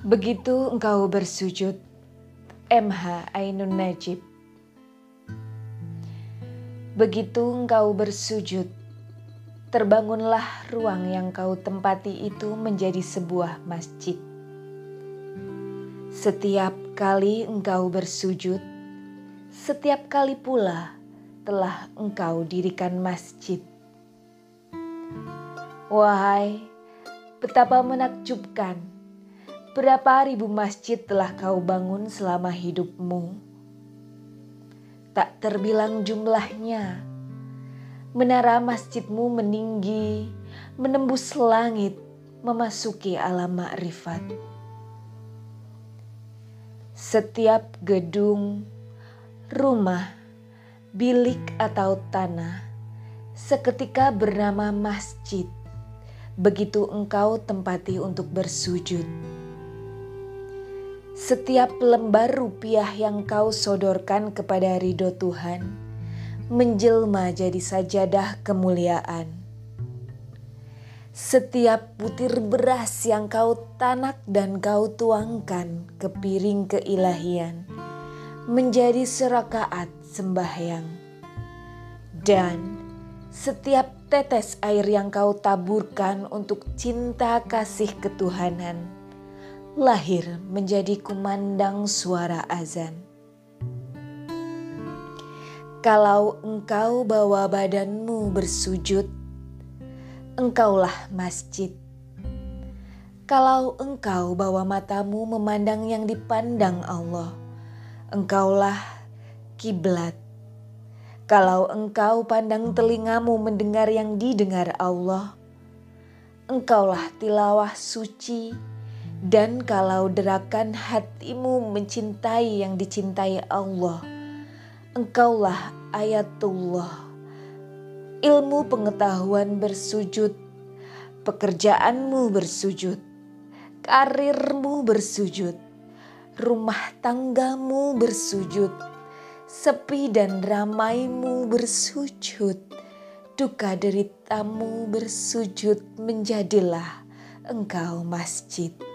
Begitu engkau bersujud, MH Ainun Najib. Begitu engkau bersujud, terbangunlah ruang yang kau tempati itu menjadi sebuah masjid. Setiap kali engkau bersujud, setiap kali pula telah engkau dirikan masjid. Wahai, betapa menakjubkan berapa ribu masjid telah kau bangun selama hidupmu. Tak terbilang jumlahnya, menara masjidmu meninggi, menembus langit, memasuki alam makrifat. Setiap gedung, rumah, bilik atau tanah seketika bernama masjid begitu engkau tempati untuk bersujud. Setiap lembar rupiah yang kau sodorkan kepada ridho Tuhan, menjelma jadi sajadah kemuliaan. Setiap butir beras yang kau tanak dan kau tuangkan ke piring keilahian, menjadi serakaat sembahyang. Dan setiap tetes air yang kau taburkan untuk cinta kasih ketuhanan, lahir menjadi kumandang suara azan. Kalau engkau bawa badanmu bersujud, engkaulah masjid. Kalau engkau bawa matamu memandang yang dipandang Allah, engkaulah kiblat kalau engkau pandang telingamu mendengar yang didengar Allah, engkaulah tilawah suci, dan kalau derakan hatimu mencintai yang dicintai Allah, engkaulah ayatullah. Ilmu pengetahuan bersujud, pekerjaanmu bersujud, karirmu bersujud, rumah tanggamu bersujud sepi dan ramaimu bersujud, duka deritamu bersujud menjadilah engkau masjid.